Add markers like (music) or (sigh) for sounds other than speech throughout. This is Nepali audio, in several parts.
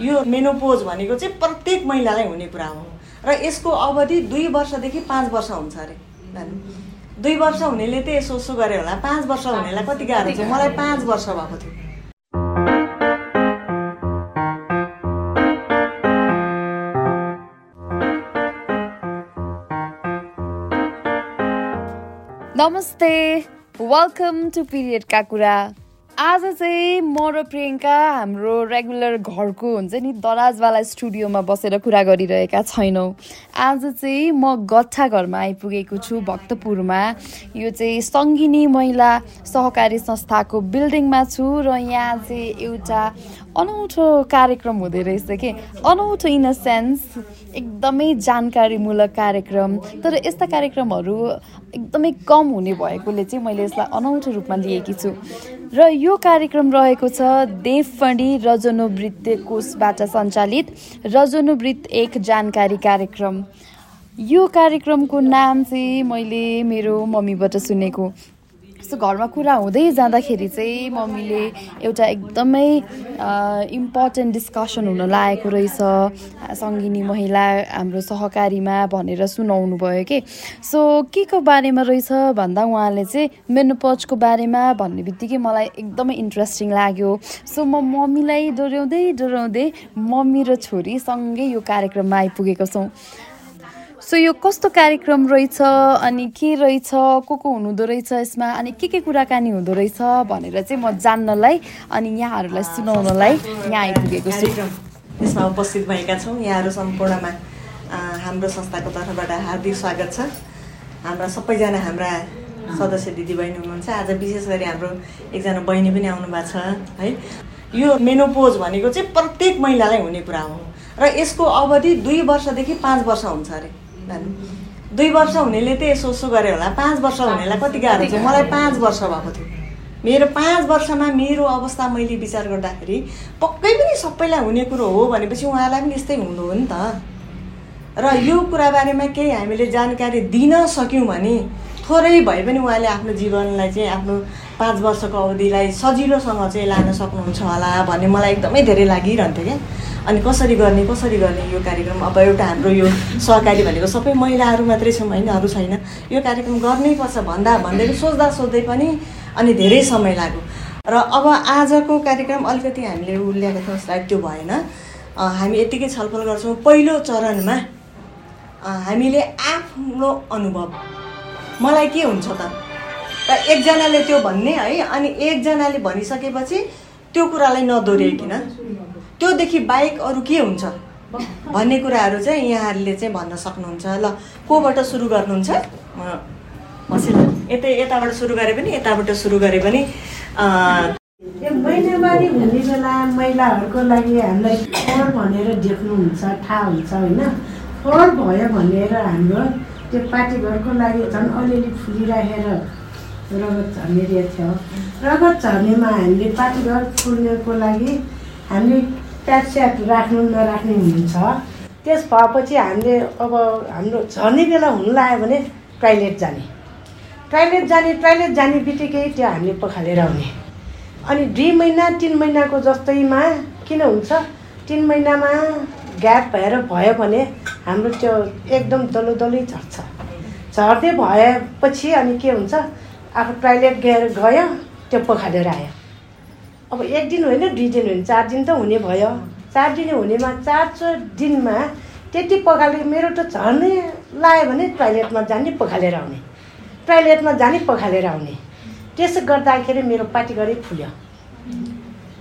यो मेनोपोज भनेको चाहिँ प्रत्येक महिलालाई हुने कुरा हो। र यसको अवधि दुई वर्षदेखि पाँच वर्ष हुन्छ अरे। दुई वर्ष हुनेले त यसो यसो गऱ्यो होला। पाँच वर्ष हुनेलाई कति गाह्रो थियो मलाई पाँच वर्ष भएको थियो। नमस्ते। वेलकम टु पिरियडका कुरा। आज चाहिँ म र प्रियङ्का हाम्रो रेगुलर घरको हुन्छ नि दराजवाला स्टुडियोमा बसेर कुरा गरिरहेका छैनौँ। आज चाहिँ म गट्ठा घरमा आइपुगेको छु भक्तपुरमा। यो चाहिँ सङ्गिनी महिला सहकारी संस्थाको बिल्डिङमा छु र यहाँ चाहिँ एउटा अनौठो कार्यक्रम हुँदै रहेछ कि? अनौठो इन अ सेन्स एकदमै जानकारीमूलक कार्यक्रम। तर यस्ता कार्यक्रमहरू एकदमै कम हुने भएकोले चाहिँ मैले यसलाई अनौठो रूपमा लिएकी छु। र यो कार्यक्रम रहेको छ देवफणी रजनोवृत्त कोषबाट सञ्चालित रजनोवृत्त एक जानकारी कार्यक्रम। यो कार्यक्रमको नाम चाहिँ मैले मेरो मम्मीबाट सुनेको। सो घरमा कुरा हुँदै जाँदाखेरि चाहिँ मम्मीले एउटा एकदमै इम्पोर्टेन्ट डिस्कसन हुन लागेको रहेछ। सङ्गिनी महिला हाम्रो सहकारीमा भनेर सुनाउनु भयो कि? सो के को बारेमा रहेछ भन्दा उहाँले चाहिँ मेनोपजको बारेमा भन्ने बित्तिकै मलाई एकदमै इन्ट्रेस्टिङ लाग्यो। सो म मम्मीलाई डोर्याउँदै डोर्याउँदै मम्मी र छोरी सँगै यो कार्यक्रममा आइपुगेको छौँ। सो यो कस्तो कार्यक्रम रहेछ अनि के रहेछ? को को हुनुहुँदो रहेछ यसमा? अनि के के कुराकानी हुँदो रहेछ भनेर चाहिँ म जान्नलाई अनि यहाँहरूलाई सुनाउनलाई यहाँ आइपुगेको छु। यसमा उपस्थित भएका छौँ। यहाँहरू सम्पूर्णमा हाम्रो संस्थाको तर्फबाट हार्दिक स्वागत छ। हाम्रा सबैजना हाम्रा सदस्य दिदीबहिनी हुनुहुन्छ। आज विशेष गरी हाम्रो एकजना बहिनी पनि आउनु भएको छ है। यो मेनोपोज भनेको चाहिँ प्रत्येक महिलालाई हुने कुरा हो। र यसको अवधि दुई वर्षदेखि पाँच वर्ष हुन्छ अरे। दुई वर्ष हुनेले त यसो यसो गऱ्यो होला। पाँच वर्ष हुनेलाई कति गाह्रो थियो मलाई पाँच वर्ष भएको थियो। मेरो पाँच वर्षमा मेरो अवस्था मैले विचार गर्दाखेरि पक्कै पनि सबैलाई हुने कुरो हो भनेपछि उहाँलाई पनि यस्तै हुनु हो नि त। र यो कुराबारेमा केही हामीले जानकारी दिन सक्यौँ भने थोरै भए पनि उहाँले आफ्नो जीवनलाई चाहिँ आफ्नो पाँच वर्षको अवधिलाई सजिलोसँग चाहिँ लान सक्नुहुन्छ होला भन्ने मलाई एकदमै धेरै लागिरहन्थ्यो क्या। अनि कसरी गर्ने कसरी गर्ने यो कार्यक्रम? अब एउटा हाम्रो यो सहकारी भनेको सबै महिलाहरू मात्रै छौँ होइन अरू छैन। यो कार्यक्रम गर्नै पर्छ भन्दा भन्दै सोच्दा सोच्दै पनि अनि धेरै समय लाग्यो। र अब आजको कार्यक्रम अलिकति हामीले उल्ल्याएको थियौँ स्लाइड त्यो भएन। हामी यतिकै छलफल गर्छौँ। पहिलो चरणमा हामीले आफ्नो अनुभव मलाई के हुन्छ त? र एकजनाले त्यो भन्ने है अनि एकजनाले भनिसकेपछि त्यो कुरालाई नदोहोऱ्याइकन। त्योदेखि बाहेक अरू के हुन्छ? भन्ने कुराहरू चाहिँ यहाँहरूले चाहिँ भन्न सक्नुहुन्छ। ल कोबाट सुरु गर्नुहुन्छ? मसिला यतै यताबाट सुरु गरे पनि यताबाट सुरु गरे पनि महिनावारी हुने बेला महिलाहरूको लागि हामीलाई फोहोर भनेर देख्नुहुन्छ थाहा हुन्छ होइन? फोहोर भयो भनेर हाम्रो त्यो पार्टीघरको लागि झन् अलिअलि फुलिराखेर रगत झर्ने थियो। रगत झर्नेमा हामीले पार्टीघर फुल्नेको लागि हामीले प्याटस्याट राख्नु नराख्ने हुनुहुन्छ त्यस भएपछि हामीले अब हाम्रो झर्ने बेला हुनु लाग्यो भने टोइलेट जाने। टोइलेट जाने टोइलेट जाने बित्तिकै त्यो हामीले पखालेर आउने। अनि दुई महिना तिन महिनाको जस्तैमा किन हुन्छ? तिन महिनामा ग्याप भएर भयो भने हाम्रो त्यो एकदम दलो दलै झर्छ। झर्दै भएपछि अनि के हुन्छ? आफू टोइलेट गएर गयो त्यो पखालेर आयो। अब एक दिन होइन दुई दिन होइन चार दिन त हुने भयो। चार दिन हुनेमा चार दिनमा त्यति पखाले मेरो त झर्ने लायो भने टोइलेटमा जाने पखालेर आउने। टोइलेटमा जाने पखालेर आउने। त्यसो गर्दाखेरि मेरो पार्टीघरि फुल्यो।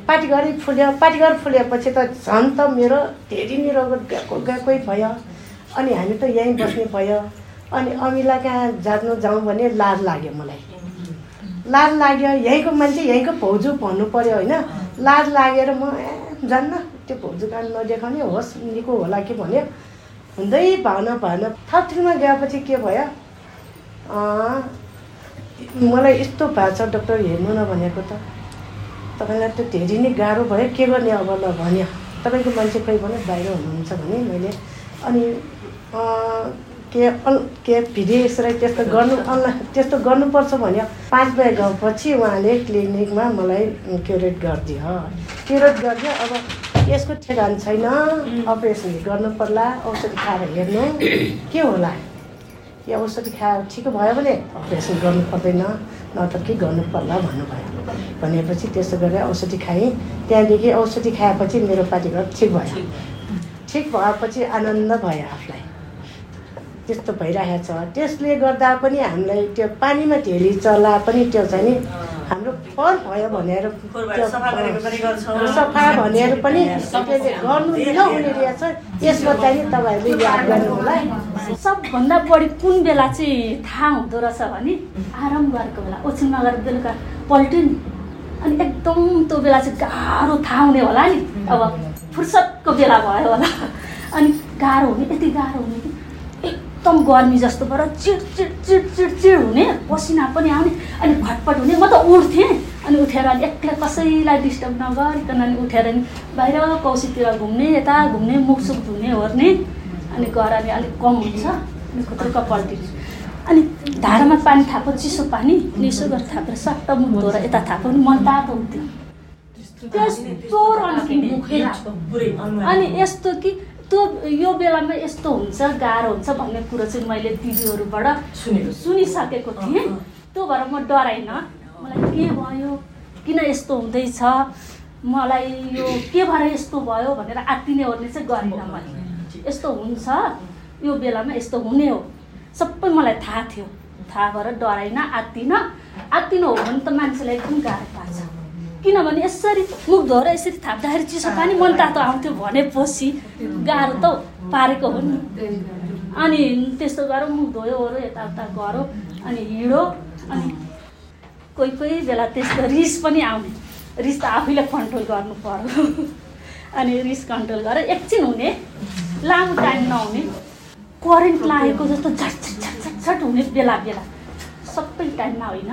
पार्टीघरि फुल्यो पार्टीघर फुलेपछि त झन् त मेरो धेरै रगत गएको गएकै भयो। अनि हामी त यहीँ बस्ने भयो। अनि अमिला कहाँ जानु जाउँ भने लाज लाग्यो मलाई। लाज लाग्यो यहीँको मान्छे यहीँको भाउजू भन्नु पऱ्यो होइन। लाज लागेर म ए जान्न त्यो भाउजू कान नदेखाउने होस् निको होला कि भन्यो। हुँदै भएन भएन थपथ्रीमा गएपछि के भयो? मलाई यस्तो भएको छ डक्टर हेर्नु न भनेको त। तपाईँलाई त धेरै नै गाह्रो भयो। के गर्ने अब ल भन्यो। तपाईँको मान्छे खोइ भन्यो बाहिर हुनुहुन्छ भने मैले अनि के के भिडियो एक्सरे त्यस्तो गर्नु अनलाइन त्यस्तो गर्नुपर्छ भन्यो। पाँच बजे गएपछि उहाँले क्लिनिकमा मलाई क्युरेट गरिदियो। क्युरेट गरिदियो। अब यसको ठेगान छैन। अपरेसन गर्नु पर्ला। औषधि खाएर हेर्नु। के होला? यो औषधि खाएर ठिक भयो भने अपरेसन गर्नु पर्दैन। नत्र के गर्नु पर्ला भन्नुभयो भनेपछि त्यसो गरेर औषधि खाएँ। त्यहाँदेखि औषधि खाएपछि मेरो पार्टीघर ठिक भयो। ठिक भएपछि आनन्द भयो आफूलाई। त्यस्तो भइरहेको छ। त्यसले गर्दा पनि हामीलाई त्यो पानीमा ढेली चला पनि त्यो चाहिँ नि हाम्रो फर भयो भनेर सफा भनेर पनि त्यसले गर्नु नहुने रहेछ। यसमा चाहिँ नि तपाईँहरूले याद गर्नु होला सबभन्दा बढी कुन बेला चाहिँ थाहा हुँदो रहेछ भने आराम गरेको बेला ओछ्यानमा गएर बेलुका पल्ट्यो नि। अनि एकदम त्यो बेला चाहिँ गाह्रो थाहा हुने होला नि। अब फुर्सदको बेला भयो होला। अनि गाह्रो हुने यति गाह्रो हुने कि एकदम गर्मी जस्तो भएर चिड चिड चिड चिड चिड हुने। पसिना पनि आउने। अनि फटफट हुने। म त उठ्थेँ। अनि उठेर अनि एक्लै कसैलाई डिस्टर्ब नगरिकन अनि उठेर नि बाहिर कौसीतिर घुम्ने यता घुम्ने मुखसुख धुने ओर्ने। अनि अनि अलिक कम हुन्छ अनि खुत्रुक्क पल्टिने अनि धारामा पानी थापो चिसो पानी यसो गरेर थापेर सट्ट मुख धोएर यता थापो भने मन तातो हुन्थ्यो त्यस्तो। अनि यस्तो कि त्यो यो बेलामा यस्तो हुन्छ गाह्रो हुन्छ भन्ने कुरो चाहिँ मैले दिदीहरूबाट सुनेको। सुनिसकेको थिएँ। त्यो भएर म डराइनँ मलाई के भयो किन यस्तो हुँदैछ मलाई यो के भएर यस्तो भयो भनेर आत्तिने ओर्ने चाहिँ गरिनँ मैले यस्तो हुन्छ। यो बेलामा यस्तो हुने हो। सबै मलाई थाहा थियो। थाहा भएर डराइनँ आत्तिनँ। आत्तिनु हो भने त मान्छेलाई एकदम गाह्रो पार्छ। किनभने यसरी मुख धोएर यसरी थाप्दाखेरि चिसो पानी मन तातो आउँथ्यो भनेपछि गाह्रो त पारेको हो नि। अनि त्यस्तो गरेर मुख धोयो ओऱ्यो यताउता गऱ्यो अनि हिँडो अनि कोही कोही बेला त्यस्तो रिस पनि आउने। रिस त आफैले कन्ट्रोल गर्नु पर्यो। अनि रिस कन्ट्रोल गरेर एकछिन हुने। लामो टाइम नहुने करेन्ट लागेको जस्तो झट झट झट हुने बेला बेला। सबै टाइममा होइन।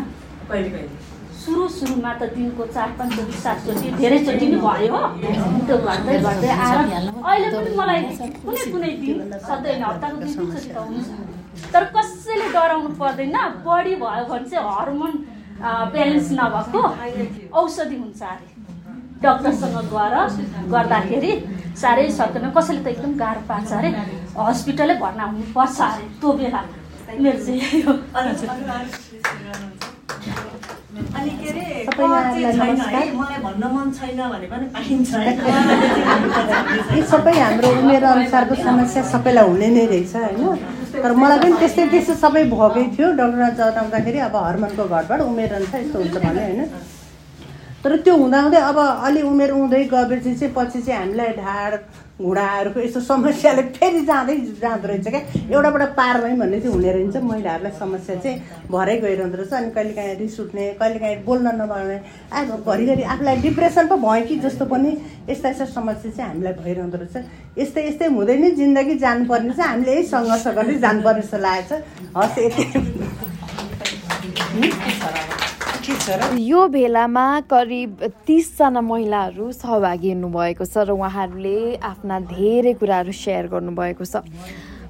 सुरु सुरुमा त दिनको चार पाँचचोटि सातचोटि धेरैचोटि नै भयो त्यो गर्दै गर्दै आएर अहिले पनि मलाई कुनै कुनै दिन सधैँ हप्ताको दुई तिनचोटि त हुन्छ तर कसैले डराउनु पर्दैन। बढी भयो भने चाहिँ हर्मोन ब्यालेन्स नभएको औषधि हुन्छ अरे। डक्टरसँग गएर गर्दाखेरि साह्रै सक्दैन कसैले त एकदम गाह्रो पार्छ अरे हस्पिटलै भर्ना हुनुपर्छ अरे त्यो बेला मेरो चाहिँ यही हो। अनि के अरे सबैजनालाई कर चाहिँ छैन नमस्कार। है? मलाई भन्न मन छैन भने पनि पाइन्छ है। (laughs) यी सबै हाम्रो उमेर अनुसारको समस्या सबैलाई हुने नै रहेछ होइन? तर मलाई पनि त्यस्तै त्यस्तो सबै भएकै थियो। डक्टरमा जताउँदाखेरि अब हर्मोनको घटबड उमेर अनुसार यस्तो हुन्छ भने होइन? तर त्यो हुँदाहुँदै अब अलि उमेर हुँदै गएपछि चाहिँ पछि चाहिँ हामीलाई ढाड घुँडाहरूको यस्तो समस्याले फेरि जाँदै जाँदो रहेछ क्या। एउटाबाट पार भयौँ भन्ने चाहिँ हुने रहेछ। महिलाहरूलाई समस्या चाहिँ भरै गइरहँदो रहेछ। अनि कहिलेकाहीँ रिस उठ्ने कहिलेकाहीँ बोल्न नपाउने अब घरिघरि आफूलाई डिप्रेसन पो भयो कि जस्तो पनि यस्ता यस्ता समस्या चाहिँ हामीलाई भइरहँदो रहेछ। यस्तै यस्तै हुँदै नै जिन्दगी जानुपर्ने चाहिँ हामीले यही सङ्घर्ष गर्दै जानुपर्ने जस्तो लागेको छ। हस् यति। यो भेलामा करिब तिसजना महिलाहरू सहभागी हुनुभएको छ र उहाँहरूले आफ्ना धेरै कुराहरू सेयर गर्नुभएको छ।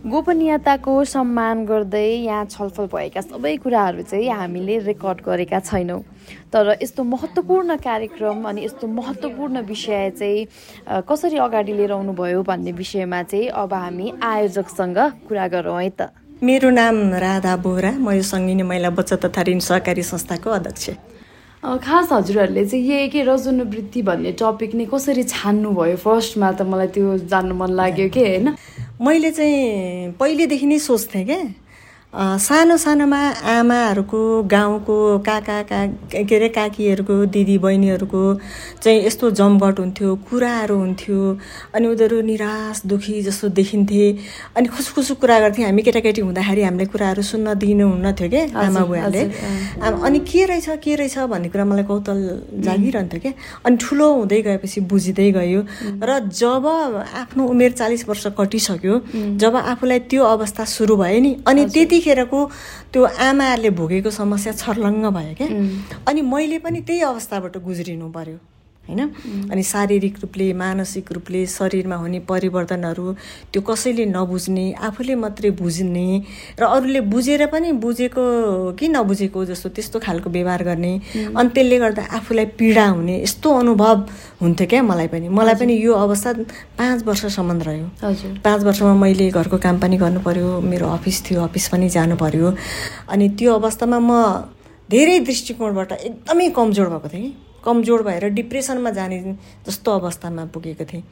गोपनीयताको सम्मान गर्दै यहाँ छलफल भएका सबै कुराहरू चाहिँ हामीले रेकर्ड गरेका छैनौँ। तर यस्तो महत्त्वपूर्ण कार्यक्रम अनि यस्तो महत्त्वपूर्ण विषय चाहिँ कसरी अगाडि लिएर आउनुभयो भन्ने विषयमा चाहिँ अब हामी आयोजकसँग कुरा गरौँ है त। मेरो नाम राधा बोहरा। म यो सङ्गिनी महिला बचत तथा ऋण सहकारी संस्थाको अध्यक्ष। खास हजुरहरूले चाहिँ यही के रजनवृत्ति भन्ने टपिक नै कसरी छान्नुभयो? फर्स्टमा त मलाई त्यो जान्नु मन लाग्यो कि होइन मैले चाहिँ पहिलेदेखि नै सोच्थेँ क्या सानो सानोमा आमाहरूको गाउँको काका का के अरे काकीहरूको दिदी बहिनीहरूको चाहिँ यस्तो जमघट हुन्थ्यो कुराहरू हुन्थ्यो। अनि उनीहरू निराश दुखी जस्तो देखिन्थे। अनि खुसखुसु कुरा गर्थ्यौँ। हामी केटाकेटी हुँदाखेरि हामीले कुराहरू सुन्न दिनुहुन्न थियो क्या आमा बुवाले। अनि के रहेछ के रहेछ भन्ने कुरा मलाई कौतल जागिरहन्थ्यो क्या अनि ठुलो हुँदै गएपछि बुझिँदै गयो। र जब आफ्नो उमेर चालिस वर्ष कटिसक्यो जब आफूलाई त्यो अवस्था सुरु भयो नि। अनि त्यतिखेरको त्यो आमाहरूले भोगेको समस्या छर्लङ्ग भयो क्या। अनि मैले पनि त्यही अवस्थाबाट गुज्रिनु पर्यो। होइन? अनि शारीरिक रूपले मानसिक रूपले शरीरमा हुने परिवर्तनहरू त्यो कसैले नबुझ्ने आफूले मात्रै बुझ्ने र अरूले बुझेर पनि बुझेको कि नबुझेको जस्तो त्यस्तो खालको व्यवहार गर्ने। अनि त्यसले गर्दा आफूलाई पीडा हुने यस्तो अनुभव हुन्थ्यो क्या मलाई पनि। मलाई पनि यो अवस्था पाँच वर्षसम्म रह्यो। हजुर। पाँच वर्षमा मैले घरको काम पनि गर्नु पर्यो मेरो अफिस थियो अफिस पनि जानु पर्यो। अनि त्यो अवस्थामा म धेरै दृष्टिकोणबाट एकदमै कमजोर भएको थिएँ कि। कमजोर भएर डिप्रेसनमा जाने जस्तो अवस्थामा पुगेको थिएँ।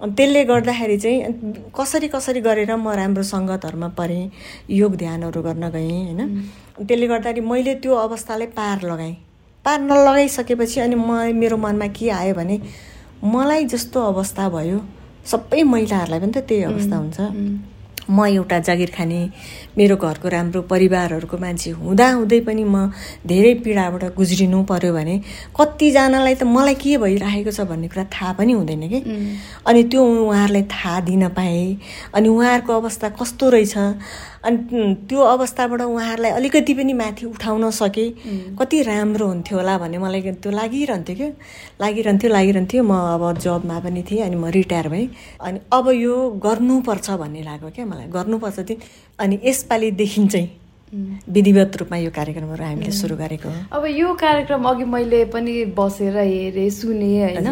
अनि त्यसले गर्दाखेरि चाहिँ कसरी कसरी गरेर म राम्रो सङ्गतहरूमा परेँ योग ध्यानहरू गर्न गएँ होइन? त्यसले गर्दाखेरि मैले त्यो अवस्थालाई पार लगाएँ। पार नलगाइसकेपछि अनि म मेरो मनमा के आयो भने मलाई जस्तो अवस्था भयो सबै महिलाहरूलाई पनि त त्यही अवस्था हुन्छ। म एउटा जागिर खाने मेरो घरको राम्रो परिवारहरूको मान्छे हुँदाहुँदै पनि म धेरै पीडाबाट गुज्रिनु पर्यो भने कतिजनालाई त मलाई के भइरहेको छ भन्ने कुरा थाहा पनि हुँदैन कि। अनि त्यो उहाँहरूलाई थाहा दिन पाएँ। अनि उहाँहरूको अवस्था कस्तो रहेछ? अनि त्यो अवस्थाबाट उहाँहरूलाई अलिकति पनि माथि उठाउन सके। कति राम्रो हुन्थ्यो होला भन्ने मलाई त्यो लागिरहन्थ्यो क्या। लागिरहन्थ्यो लागिरहन्थ्यो। म अब जबमा पनि थिएँ अनि म रिटायर भएँ। अनि अब यो गर्नुपर्छ भन्ने लाग्यो क्या मलाई। गर्नुपर्छ थियो अनि यसपालिदेखि चाहिँ विधिवत रूपमा यो कार्यक्रमहरू हामीले सुरु गरेको अब यो कार्यक्रम अघि मैले पनि बसेर हेरेँ सुनेँ होइन।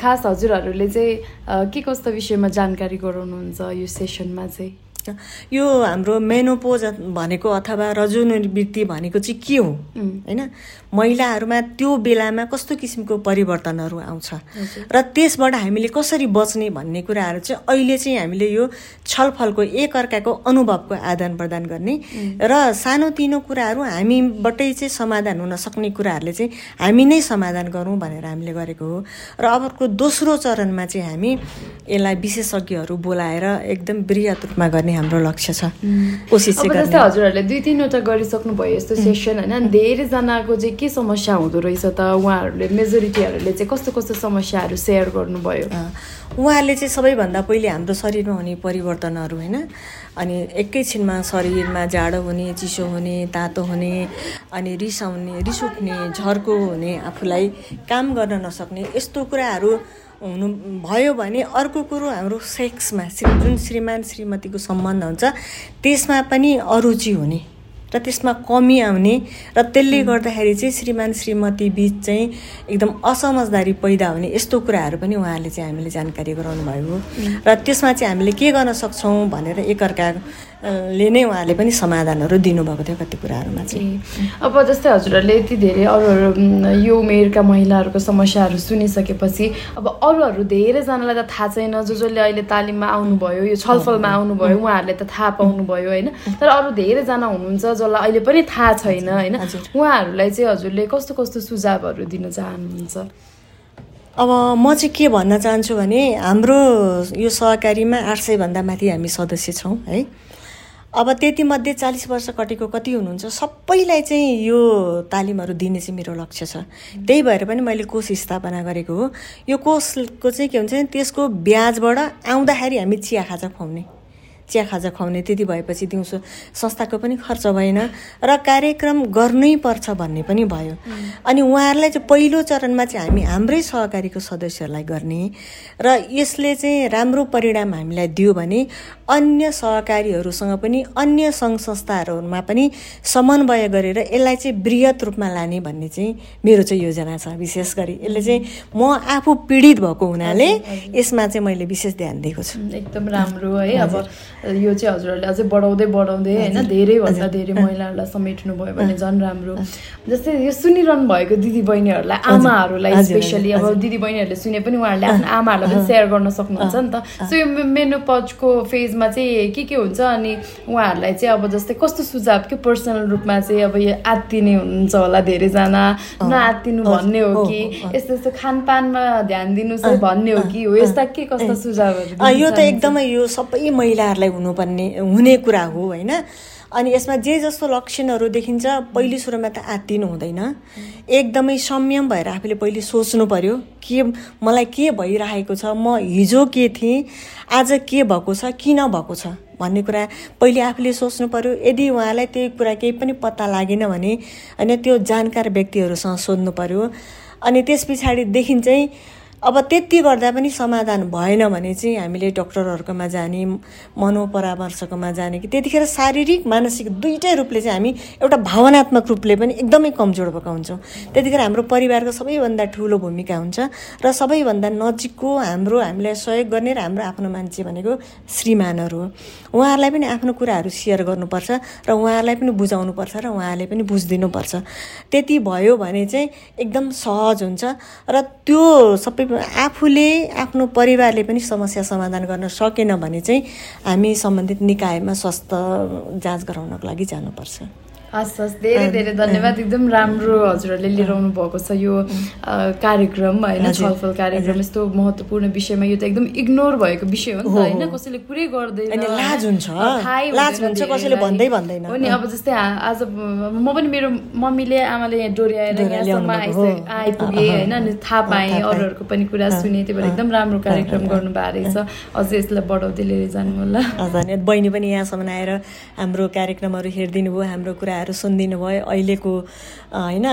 खास हजुरहरूले चाहिँ के कस्तो विषयमा जानकारी गराउनुहुन्छ यो सेसनमा चाहिँ? यो हाम्रो मेनोपोज भनेको अथवा रजोनिवृत्ति भनेको चाहिँ के हो? होइन? महिलाहरूमा त्यो बेलामा कस्तो किसिमको परिवर्तनहरू आउँछ? र त्यसबाट हामीले कसरी बच्ने भन्ने कुराहरू चाहिँ अहिले चाहिँ हामीले यो छलफलको एकअर्काको अनुभवको आदान प्रदान गर्ने र सानोतिनो कुराहरू हामीबाटै चाहिँ समाधान हुन सक्ने कुराहरूले चाहिँ हामी नै समाधान गरौँ भनेर हामीले गरेको हो। र अबको दोस्रो चरणमा चाहिँ हामी यसलाई विशेषज्ञहरू बोलाएर एकदम वृहत रूपमा गर्ने हाम्रो लक्ष्य छ। कोसिस चाहिँ हजुरहरूले दुई तिनवटा गरिसक्नु भयो यस्तो सेसन होइन? धेरैजनाको चाहिँ के समस्या हुँदो रहेछ त उहाँहरूले मेजोरिटीहरूले चाहिँ कस्तो कस्तो समस्याहरू सेयर गर्नुभयो उहाँहरूले चाहिँ सबैभन्दा पहिले हाम्रो शरीरमा हुने परिवर्तनहरू होइन अनि एकैछिनमा शरीरमा जाडो हुने चिसो हुने तातो हुने अनि रिसाउने रिस उठ्ने झर्को हुने आफूलाई काम गर्न नसक्ने यस्तो कुराहरू हुनु भयो भने अर्को कुरो हाम्रो सेक्समा जुन श्रीमान श्रीमतीको सम्बन्ध हुन्छ त्यसमा पनि अरुचि हुने र त्यसमा कमी आउने र त्यसले गर्दाखेरि चाहिँ श्रीमान श्रीमती बिच चाहिँ एकदम असमझदारी पैदा हुने यस्तो कुराहरू पनि उहाँहरूले चाहिँ हामीले जानकारी गराउनु हो र त्यसमा चाहिँ हामीले के गर्न सक्छौँ भनेर एकअर्काले नै उहाँहरूले पनि समाधानहरू दिनुभएको थियो कति कुराहरूमा चाहिँ। अब जस्तै हजुरहरूले यति धेरै अरू अरू यो उमेरका महिलाहरूको समस्याहरू सुनिसकेपछि अब अरूहरू धेरैजनालाई त थाहा छैन जो जसले अहिले तालिममा आउनुभयो यो छलफलमा आउनुभयो उहाँहरूले त थाहा पाउनुभयो होइन? तर अरू धेरैजना हुनुहुन्छ जसलाई अहिले पनि थाहा छैन होइन। उहाँहरूलाई चाहिँ हजुरले कस्तो कस्तो सुझावहरू दिन चाहनुहुन्छ? अब म चाहिँ के भन्न चाहन्छु भने हाम्रो यो सहकारीमा आठ सयभन्दा माथि हामी सदस्य छौँ है? अब त्यति मध्ये चालिस वर्ष कटेको कति हुनुहुन्छ? सबैलाई चाहिँ यो तालिमहरू दिने चाहिँ मेरो लक्ष्य छ। त्यही भएर पनि मैले कोष स्थापना गरेको हो। यो कोषको चाहिँ के हुन्छ त्यसको ब्याजबाट आउँदाखेरि हामी चिया खाजा खुवाउने। चिया खाजा खुवाउने त्यति भएपछि दिउँसो संस्थाको पनि खर्च भएन र कार्यक्रम गर्नै पर्छ भन्ने पनि भयो। अनि उहाँहरूलाई चाहिँ पहिलो चरणमा चाहिँ हामी हाम्रै सहकारीको सदस्यहरूलाई गर्ने र यसले चाहिँ राम्रो परिणाम हामीलाई दियो भने अन्य सहकारीहरूसँग पनि अन्य सङ्घ संस्थाहरूमा पनि समन्वय गरेर यसलाई चाहिँ वृहत रूपमा लाने भन्ने चाहिँ मेरो चाहिँ योजना छ। विशेष गरी यसले चाहिँ म आफू पीडित भएको हुनाले यसमा चाहिँ मैले विशेष ध्यान दिएको छु। एकदम राम्रो है। अब यो चाहिँ हजुरहरूले अझै बढाउँदै बढाउँदै होइन धेरैभन्दा धेरै महिलाहरूलाई समेट्नु भयो भने झन् राम्रो। जस्तै यो सुनिरहनु भएको दिदी बहिनीहरूलाई आमाहरूलाई स्पेसली अब दिदी बहिनीहरूले सुने पनि उहाँहरूले आफ्नो आमाहरूलाई पनि सेयर गर्न सक्नुहुन्छ नि त। सो यो मेनोपजको फेजमा चाहिँ के के हुन्छ अनि उहाँहरूलाई चाहिँ अब जस्तै कस्तो सुझाव के पर्सनल रूपमा चाहिँ अब यो आत्तिने हुनुहुन्छ होला धेरैजना? नआत्तिनु भन्ने हो कि? यस्तो यस्तो खानपानमा ध्यान है भन्ने हो कि? हो यस्ता के कस्ता सुझावहरू दिन यो त? एकदमै यो सबै महिलाहरूलाई हुनुपर्ने हुने कुरा हो होइन? अनि यसमा जे जस्तो लक्षणहरू देखिन्छ पहिले सुरुमा त आत्तिनु हुँदैन। एकदमै संयम भएर आफूले पहिले सोच्नु पर्यो के मलाई के भइरहेको छ म हिजो के थिएँ आज के भएको छ किन भएको छ भन्ने कुरा पहिले आफूले सोच्नु पर्यो। यदि उहाँलाई त्यही कुरा केही पनि पत्ता लागेन भने होइन त्यो जानकार व्यक्तिहरूसँग सोध्नु पर्यो। अनि त्यस पछाडिदेखि चाहिँ अब त्यति गर्दा पनि समाधान भएन भने चाहिँ हामीले डक्टरहरूकोमा जाने मनोपरामर्शकोमा जाने कि त्यतिखेर शारीरिक मानसिक दुइटै रूपले चाहिँ हामी एउटा भावनात्मक रूपले पनि एकदमै कमजोर भएका हुन्छौँ। त्यतिखेर हाम्रो परिवारको सबैभन्दा ठुलो भूमिका हुन्छ र सबैभन्दा नजिकको हाम्रो हामीलाई सहयोग गर्ने र हाम्रो आफ्नो मान्छे भनेको श्रीमानहरू हो। उहाँहरूलाई पनि आफ्नो कुराहरू सेयर गर्नुपर्छ र उहाँहरूलाई पनि बुझाउनुपर्छ र उहाँहरूले पनि बुझिदिनुपर्छ। त्यति भयो भने चाहिँ एकदम सहज हुन्छ र त्यो सबै आफूले आफ्नो परिवारले पनि समस्या समाधान गर्न सकेन भने चाहिँ हामी सम्बन्धित निकायमा स्वास्थ्य जाँच गराउनको लागि जानुपर्छ। हस् हस् धेरै धेरै धन्यवाद। एकदम राम्रो हजुरहरूले लिएर आउनु भएको छ यो कार्यक्रम होइन छलफल कार्यक्रम। यस्तो महत्त्वपूर्ण विषयमा यो त एकदम इग्नोर भएको विषय हो नि त होइन? कसैले कुरै गर्दैन। लाज हुन्छ। कसैले भन्दै भन्दैन। हो नि अब जस्तै आज म पनि मेरो मम्मीले आमाले यहाँ डोर्याएर यहाँसम्म आइपुगेँ होइन? अनि थाहा पाएँ अरूहरूको पनि कुरा सुने। त्यही भएर एकदम राम्रो कार्यक्रम गर्नुभएको रहेछ। अझै यसलाई बढाउँदै लिएर जानु होला। बहिनी पनि यहाँसम्म आएर हाम्रो कार्यक्रमहरू हेरिदिनु भयो हाम्रो कुरा कुराहरू सुनिदिनु भयो। अहिलेको होइन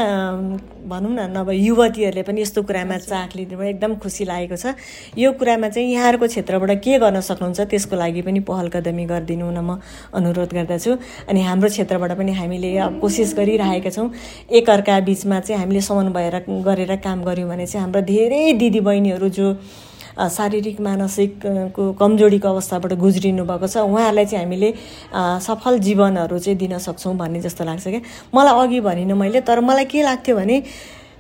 भनौँ न नभए युवतीहरूले पनि यस्तो कुरामा चाख लिनु भयो। एकदम खुसी लागेको छ। यो कुरामा चाहिँ यहाँहरूको क्षेत्रबाट के गर्न सक्नुहुन्छ त्यसको लागि पनि पहल कदमी गरिदिनु न म अनुरोध गर्दछु। अनि हाम्रो क्षेत्रबाट पनि हामीले अब कोसिस गरिरहेका छौँ। एकअर्का बिचमा चाहिँ हामीले समन्वय गरेर काम गऱ्यौँ भने चाहिँ हाम्रो धेरै दिदीबहिनीहरू जो शारीरिक मानसिकको कमजोरीको अवस्थाबाट गुज्रिनु भएको छ। उहाँहरूलाई चाहिँ हामीले सफल जीवनहरू चाहिँ दिन सक्छौँ भन्ने जस्तो लाग्छ क्या। मलाई अघि भनिनँ मैले तर मलाई के लाग्थ्यो भने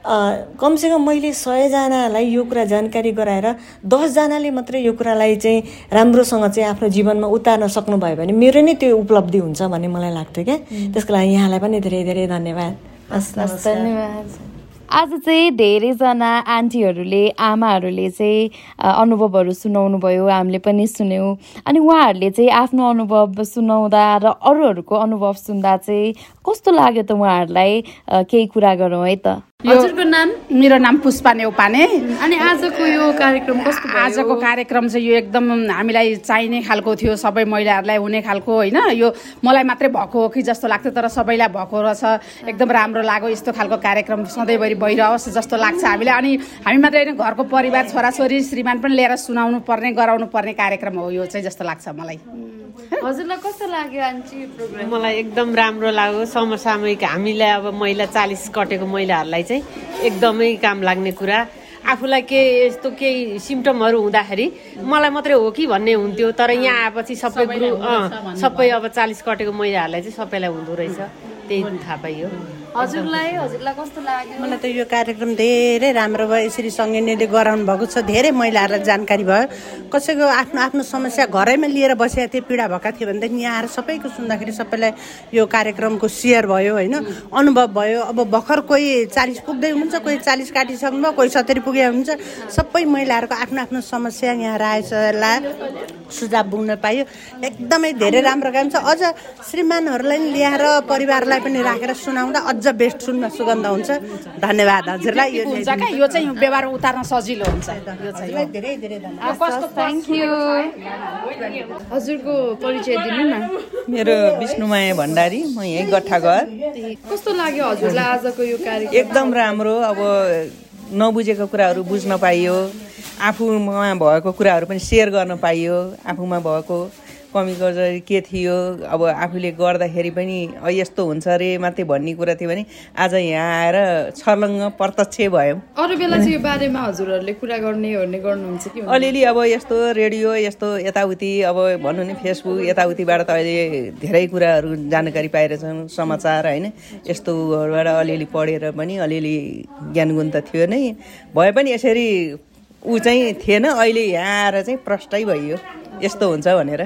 कमसेकम मैले सयजनालाई यो कुरा जानकारी गराएर दसजनाले मात्रै यो कुरालाई चाहिँ राम्रोसँग चाहिँ आफ्नो जीवनमा उतार्न सक्नुभयो भने मेरो नै त्यो उपलब्धि हुन्छ भन्ने मलाई लाग्थ्यो क्या। त्यसको लागि यहाँलाई पनि धेरै धेरै धन्यवाद। हस् धन्यवाद। आज चाहिँ धेरैजना आन्टीहरूले आमाहरूले चाहिँ अनुभवहरू सुनाउनु भयो हामीले पनि सुन्यौँ। अनि उहाँहरूले चाहिँ आफ्नो अनुभव सुनाउँदा र अरूहरूको अनुभव सुन्दा चाहिँ कस्तो लाग्यो त उहाँहरूलाई? केही कुरा गरौँ है त। हजुरको नाम? मेरो नाम पुष्पा नेउपाने। अनि आजको यो कार्यक्रम कस्तो आजको कार्यक्रम चाहिँ यो एकदम हामीलाई चाहिने खालको थियो सबै महिलाहरूलाई हुने खालको होइन? यो मलाई मात्रै भएको हो कि जस्तो लाग्थ्यो तर सबैलाई भएको रहेछ। एकदम राम्रो लाग्यो यस्तो खालको कार्यक्रम सधैँभरि भइरहोस् जस्तो लाग्छ हामीलाई। अनि हामी मात्रै होइन घरको परिवार छोराछोरी श्रीमान पनि लिएर सुनाउनु पर्ने गराउनु पर्ने कार्यक्रम हो यो चाहिँ जस्तो लाग्छ मलाई। हजुरलाई कस्तो लाग्यो आन्टी मलाई एकदम राम्रो लाग्यो। समसामयिक हामीलाई अब महिला चालिस कटेको महिलाहरूलाई चाहिँ एकदमै काम लाग्ने कुरा। आफूलाई के यस्तो केही सिम्टमहरू हुँदाखेरि मलाई मात्रै हो कि भन्ने हुन्थ्यो। तर यहाँ आएपछि सबै ग्रुप सबै अब चालिस कटेको महिलाहरूलाई चाहिँ सबैलाई हुँदो रहेछ। त्यही थाहा पाइयो। हजुरलाई हजुरलाई कस्तो लाग्यो? मलाई त यो कार्यक्रम धेरै राम्रो भयो यसरी सङ्गिनीले गराउनु भएको छ धेरै महिलाहरूलाई जानकारी भयो। कसैको आफ्नो आफ्नो समस्या घरैमा लिएर बसेका थिए पीडा भएका थियो भनेदेखि यहाँ आएर सबैको सुन्दाखेरि सबैलाई यो कार्यक्रमको सेयर भयो होइन? अनुभव भयो। अब भर्खर कोही चालिस पुग्दै हुनुहुन्छ कोही चालिस काटिसक्नुभयो कोही सत्तरी पुगे हुन्छ। सबै महिलाहरूको आफ्नो आफ्नो समस्या यहाँ राखेछ सुझाव बुझ्न पाइयो। एकदमै धेरै राम्रो काम छ। अझ श्रीमानहरूलाई ल्याएर परिवारलाई पनि राखेर सुनाउँदा अझ बेस्ट सुन्न सुगन्ध हुन्छ। धन्यवाद हजुरलाई यो हुन्छ क्या? यो चाहिँ व्यवहार उतार्न सजिलो हुन्छ। यो चाहिँ धेरै धेरै थ्याङ्क यू हजुरको परिचय दिनु न। मेरो विष्णुमाया भण्डारी म यहीँ गट्ठाघर कस्तो लाग्यो हजुरलाई आजको यो कार्यक्रम? एकदम राम्रो अब नबुझेको कुराहरू बुझ्न पाइयो। आफूमा भएको कुराहरू पनि सेयर गर्न पाइयो आफूमा भएको कमी गर्दा के थियो? अब आफूले गर्दाखेरि पनि यस्तो हुन्छ अरे मात्रै भन्ने कुरा थियो भने आज यहाँ आएर छर्लङ्ग प्रत्यक्ष भयो। अरू बेला चाहिँ यो बारेमा हजुरहरूले कुरा गर्ने ओर्ने गर्नुहुन्छ कि अलिअलि अब यस्तो रेडियो यस्तो यताउति अब भनौँ नि फेसबुक यताउतिबाट त अहिले धेरै कुराहरू जानकारी पाइरहेछौँ समाचार होइन। यस्तोबाट अलिअलि पढेर पनि अलिअलि ज्ञानगुण त थियो नै। भए पनि यसरी ऊ चाहिँ थिएन अहिले यहाँ आएर चाहिँ प्रष्टै भइयो। यस्तो हुन्छ भनेर।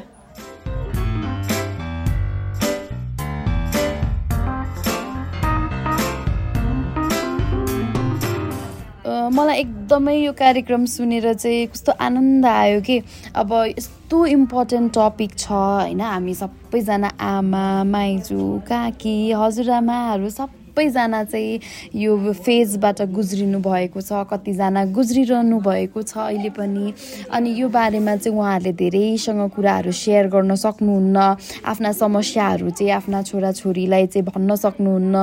मलाई एकदमै यो कार्यक्रम सुनेर चाहिँ कस्तो आनन्द आयो कि अब यस्तो इम्पोर्टेन्ट टपिक छ होइन? हामी सबैजना आमा माइजू काकी हजुरआमाहरू सब सबैजना चाहिँ यो फेजबाट गुज्रिनु भएको छ कतिजना गुज्रिरहनु भएको छ अहिले पनि। अनि यो बारेमा चाहिँ उहाँहरूले धेरैसँग कुराहरू सेयर गर्न सक्नुहुन्न आफ्ना समस्याहरू चाहिँ आफ्ना छोराछोरीलाई चाहिँ भन्न सक्नुहुन्न।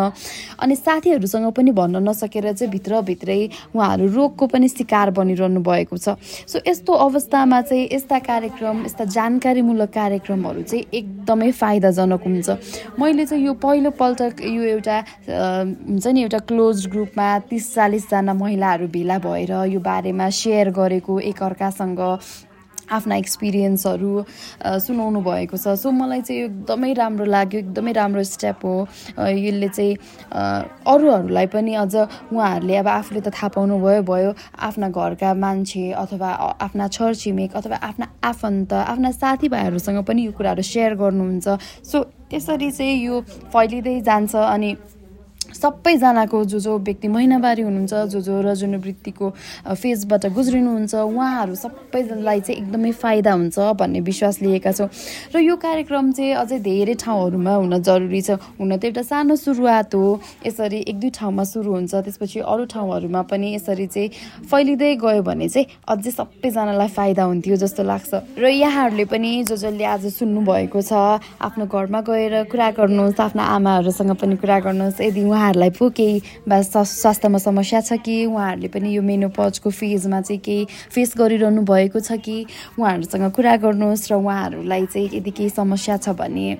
अनि साथीहरूसँग पनि भन्न नसकेर चाहिँ भित्रभित्रै उहाँहरू रोगको पनि शिकार बनिरहनु भएको छ। सो यस्तो अवस्थामा चाहिँ यस्ता कार्यक्रम यस्ता जानकारीमूलक कार्यक्रमहरू चाहिँ एकदमै फाइदाजनक हुन्छ। मैले चाहिँ यो पहिलोपल्ट यो एउटा हुन्छ नि एउटा क्लोज ग्रुपमा तिस चालिसजना महिलाहरू भेला भएर यो बारेमा सेयर गरेको एकअर्कासँग आफ्ना एक्सपिरियन्सहरू सुनाउनु भएको छ। सो मलाई चाहिँ एकदमै राम्रो लाग्यो एकदमै राम्रो स्टेप हो। यसले चाहिँ अरूहरूलाई पनि अझ उहाँहरूले अब आफूले त थाहा पाउनुभयो भयो आफ्ना घरका मान्छे अथवा आफ्ना छरछिमेक अथवा आफ्ना आफन्त आफ्ना साथीभाइहरूसँग पनि यो कुराहरू सेयर गर्नुहुन्छ। सो यसरी चाहिँ यो फैलिँदै जान्छ अनि सबैजनाको जो जो व्यक्ति महिनावारी हुनुहुन्छ जो जो रजनवृत्तिको फेजबाट गुज्रिनुहुन्छ उहाँहरू सबैलाई चाहिँ एकदमै फाइदा हुन्छ भन्ने विश्वास लिएका छौँ। र यो कार्यक्रम चाहिँ अझै धेरै ठाउँहरूमा हुन जरुरी छ। हुन त एउटा सानो सुरुवात हो। यसरी एक दुई ठाउँमा सुरु हुन्छ। त्यसपछि अरू ठाउँहरूमा पनि यसरी चाहिँ फैलिँदै गयो भने चाहिँ अझै सबैजनालाई फाइदा हुन्थ्यो जस्तो लाग्छ। र यहाँहरूले पनि जो जसले आज सुन्नुभएको छ आफ्नो घरमा गएर कुरा गर्नुहोस् आफ्ना आमाहरूसँग पनि कुरा गर्नुहोस्। यदि उहाँहरूलाई पो केही बा स्वास्थ्यमा समस्या छ कि? उहाँहरूले पनि यो मेनोपजको फेजमा चाहिँ केही फेस गरिरहनु भएको छ कि? उहाँहरूसँग कुरा गर्नुहोस् र उहाँहरूलाई चाहिँ यदि केही समस्या छ भने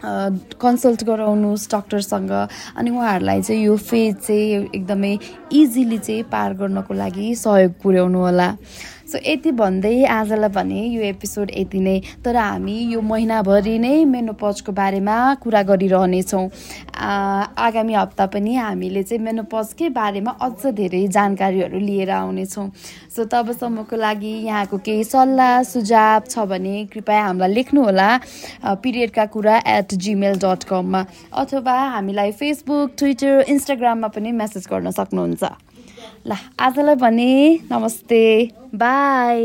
कन्सल्ट गराउनुहोस् डक्टरसँग। अनि उहाँहरूलाई चाहिँ यो फेज चाहिँ एकदमै इजिली चाहिँ पार गर्नको लागि सहयोग पुर्याउनु होला सो यति भन्दै आजलाई भने यो एपिसोड यति नै। तर हामी यो महिनाभरि नै मेनोपजको बारेमा कुरा गरिरहनेछौँ। आगामी हप्ता पनि हामीले चाहिँ मेनोपजकै बारेमा अझ धेरै जानकारीहरू लिएर आउनेछौँ। सो तबसम्मको लागि यहाँको केही सल्लाह सुझाव छ भने कृपया हामीलाई लेख्नुहोला पिरियडका कुरा एट जिमेल डट कममा अथवा हामीलाई फेसबुक ट्विटर इन्स्टाग्राममा पनि मेसेज गर्न सक्नुहुन्छ। ल आजलाई भने नमस्ते बाई।